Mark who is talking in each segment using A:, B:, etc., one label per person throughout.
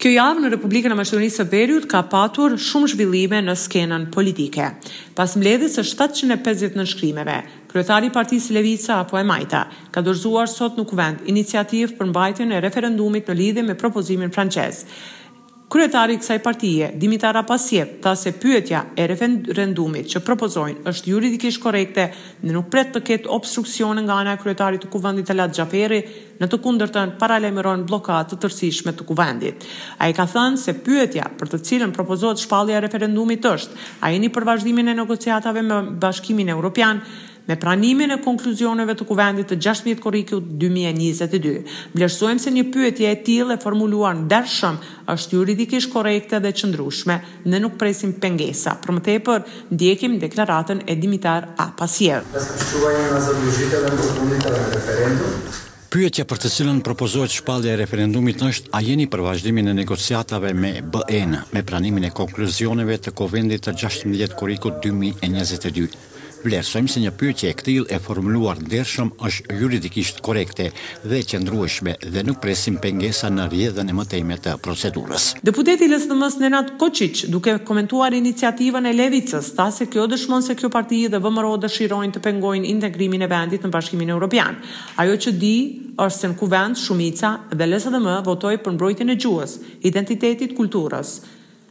A: Kjo javë në Republikën e Maqedonisë së Veriut ka patur shumë zhvillime në skenën politike. Pas mbledhjes së 750 nënshkrimeve, kryetari i partisë Levica apo e Majta ka dorëzuar sot në Kuvend iniciativë për mbajtjen e referendumit në lidhje me propozimin francez. Kryetari i kësaj partie, Dimitar Apasjev, tha se pyetja e referendumit që propozojnë është juridikisht korrekte dhe nuk pret të ketë obstruksione nga ana e kryetarit të Kuvendit Talat Xhaferi, në të kundërtën paralajmëron bllokadë të tërësishme të Kuvendit. Ai ka thënë se pyetja për të cilën propozohet shpallja e referendumit është, a jeni për vazhdimin e negociatave me Bashkimin Evropian, Me pranimin e konkluzioneve të Kuvendit të gjashtëmbëdhjetë korrikut dy mijë e njëzet e dy, vlerësojmë se një pyetje e tillë e formuluar ndershëm është juridikisht korrekte dhe qëndrueshme dhe nuk presim pengesa. Për më tepër, ndjekim deklaratën e Dimitar Apasiev.
B: Pyetja për të cilën propozohet shpallja e referendumit është a jeni për vazhdimin e negociatave me BE-në, me pranimin e konkluzioneve të Kuvendit të gjashtëmbëdhjetë korrikut dy mijë e njëzet e dy. Vlerësojmë se një pyetje e këtillë e formuluar ndershëm është juridikisht korrekte dhe e qëndrueshme dhe nuk presim pengesa në rrjedhën e mëtejme të procedurës.
A: Deputeti i LSM-së Nenad Koçiq, duke komentuar iniciativën e Levicës, tha se kjo dëshmon se kjo parti dhe VMRO dëshirojnë të pengojnë integrimin e vendit në Bashkimin Europian. Ajo që di është se në Kuvend shumica dhe LSM votoi për mbrojtjen e gjuhës, identitetit, kulturës.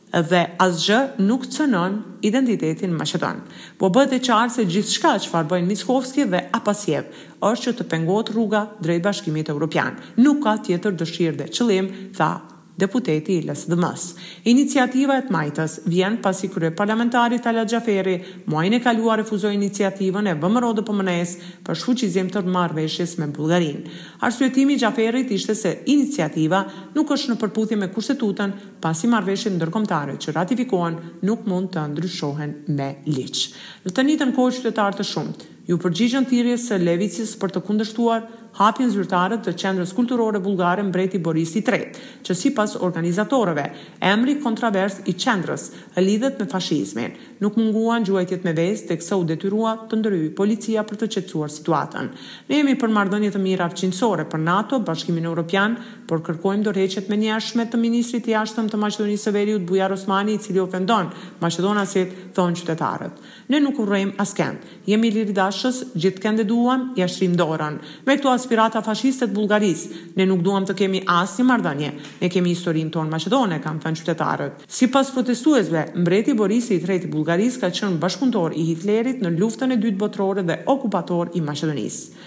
A: Dhe asgjë nuk cënon identitetin maqedon. Po bëhet e qartë se gjithçka çfarë bëjnë Mickoski dhe Apasjev është që të pengohet rruga drejt Bashkimit Evropian. Nuk ka tjetër dëshirë dhe qëllim, tha deputeti i LSDM-së. Iniciativa e të majtës vjen pasi kryeparlamentari Talat Xhaferi muajin e kaluar refuzoi iniciativën e VMRO-DPMNE-së për shfuqizim të marrëveshjes me Bullgarinë. Arsyetimi i Xhaferit ishte se iniciativa nuk është në përputhje me Kushtetutën pasi marrëveshjet ndërkombëtare që ratifikohen nuk mund të ndryshohen me ligj. Në të njëjtën kohë qytetarë të shumë, iu përgjigjën thirrjes së Levicës për të kundërshtuar hapjen zyrtare të Qendrës Kulturore Bullgare Mbreti Boris i Tretë, që sipas organizatorëve, emri kontravers i qendrës, lidhet me fashizmin. Nuk munguan gjuajtjet me vezë, teksa u detyrua të ndërhyjë policia për të qetësuar situatën. Ne jemi për marrëdhënie të mira fqinjësore, për NATO, Bashkimin Europian, por kërkojmë dorëheqje të menjëhershme të ministrit të Jashtëm të Maqedonisë së Veriut, Bujar Osmani, i cili ofendon maqedonasit, thonë qytetarët. Ne nuk urrejmë askend. Jemi liridashës, gjithkënd e duam, ia shtrijmë dorën. Me këto aspirata fashiste të Bullgarisë, ne nuk duam të kemi asnjë marrëdhënie. Ne kemi historinë tonë maqedone, kanë thënë qytetarët. Sipas protestuesve, mbreti Borisi i tretë i Bullgarisë ka qenë bashkëpunëtor i Hitlerit në Luftën e Dytë Botërore dhe okupator i Maqedonisë.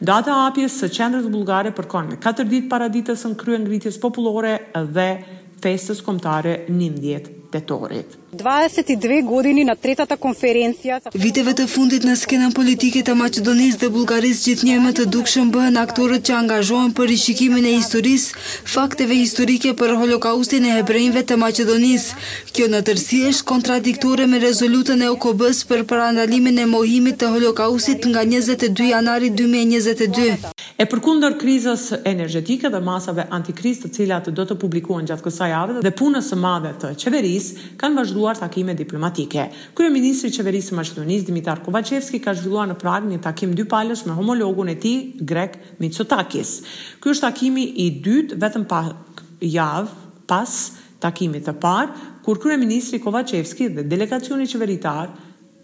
A: Data e hapjes së qendrës bullgare përkon me katër ditë para ditës së kryengritjes popullore dhe festës kombëtare njëmbëdhjetë tetorit.
C: Viteve të fundit në skenën politike të Maqedonisë dhe Bullgarisë gjithnjë e më të dukshëm bëhen aktorët që angazhohen për rishikimin e historisë Fakteve historike për Holokaustin e hebrenjve të Maqedonisë. Kjo në tërësi është kontradiktore me rezolutën e OKB-së për parandalimin e mohimit të Holokaustit nga njëzet e dy janari dy mijë
A: e njëzet e dy. E përkundër krizës energjetike dhe masave antikrizë të cilat do të publikohen gjatë kësaj jave dhe punës së madhe të qeverisë, kanë vazhduar takime diplomatike. Kryeministri i Qeverisë së Maqedonisë, Dimitar Kovaçevski ka zhvilluar në Pragë një takim dypalësh me homologun e tij grek, Mitsotakis. Ky është takimi i dytë vetëm pak javë pas takimit të parë, kur kryeministri Kovaçevski dhe delegacioni qeveritar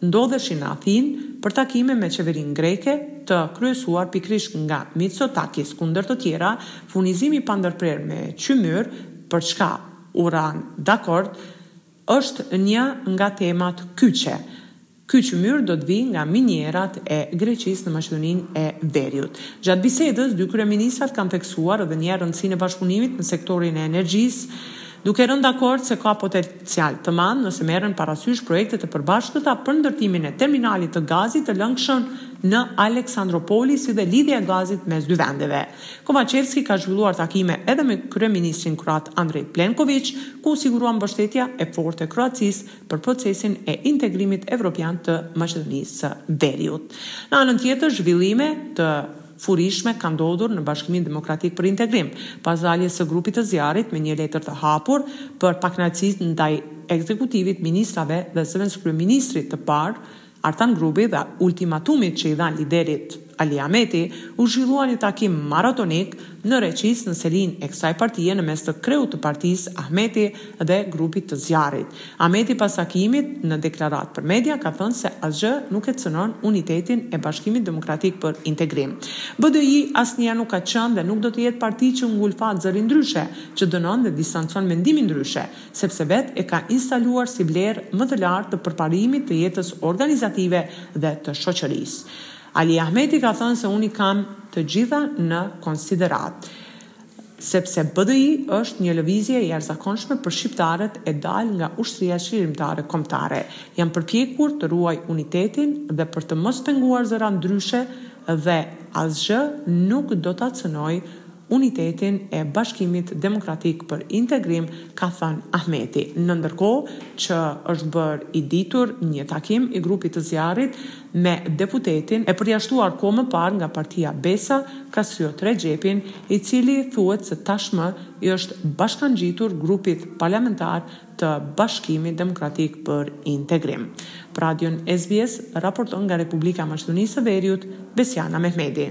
A: ndodheshin në Athinë për takime me qeverinë greke, të kryesuar pikërisht nga Mitsotakis, ku ndër të tjera, furnizimi i pandërprerë me qymyr, për çka u ranë dakord, Është një nga temat kyçe. Ky qymyr do të vijë nga minierat e Greqisë në Maqedoninë e Veriut. Gjatë bisedës, dy kryeministrat kanë theksuar edhe një herë rëndësinë e bashkëpunimit në sektorin e energjisë, duke rënë dakord se ka potencial të madh nëse merren parasysh projektet e përbashkëta për ndërtimin e terminalit të gazit të lëngshëm në Aleksandropoli si dhe lidhja e gazit mes dy vendeve. Kovaçevski ka zhvilluar takime edhe me kryeministrin kroat Andrej Plenkoviq, ku u sigurua mbështetja e fortë e Kroacisë për procesin e integrimit evropian të Maqedonisë së Veriut. Në anën tjetër, zhvillime të furishme ka ndodhur në Bashkimin Demokratik për Integrim, pas daljes së grupit të zjarrit me një letër të hapur për pakënaqësi ndaj ekzekutivit, ministrave dhe zëvendëskryeministrit të parë, Artan Grubi dhe ultimatumit që i dhanë liderit Ali Ahmeti, u zhvillua një takim maratonik në Reçicë në selinë e kësaj partie në mes të kreut të partisë Ahmeti dhe grupit të zjarrit. Ahmeti pas takimit në deklaratë për media ka thënë se asgjë nuk e cënon unitetin e Bashkimit Demokratik për Integrim. BDI asnjëherë nuk ka qenë dhe nuk do të jetë parti që ngulfat zërin ndryshe, që dënon dhe distancon mendimin ndryshe, sepse vetë e ka instaluar si vlerë më të lartë të përparimit të jetës organizative dhe të shoqërisë. Ali Ahmeti ka thënë se unë i kam të gjitha në konsideratë, sepse BDI është një lëvizje e jashtëzakonshme për shqiptarët e dalë nga ushtria çlirimtare kombëtare. Jam përpjekur të ruaj unitetin dhe për të mos penguar zëra ndryshe dhe asgjë nuk do ta cënoj unitetin e Bashkimit Demokratik për Integrim, ka thënë Ahmeti. Ndërkohë që është bërë i ditur një takim i grupit të zjarrit me deputetin e përjashtuar kohë më parë nga partia Besa, Kastriot Rexhepin, i cili thuhet se tashmë i është bashkangjitur grupit parlamentar të Bashkimit Demokratik për Integrim. Për radion SBS raporton nga Republika e Maqedonisë së Veriut, Besjana Mehmeti.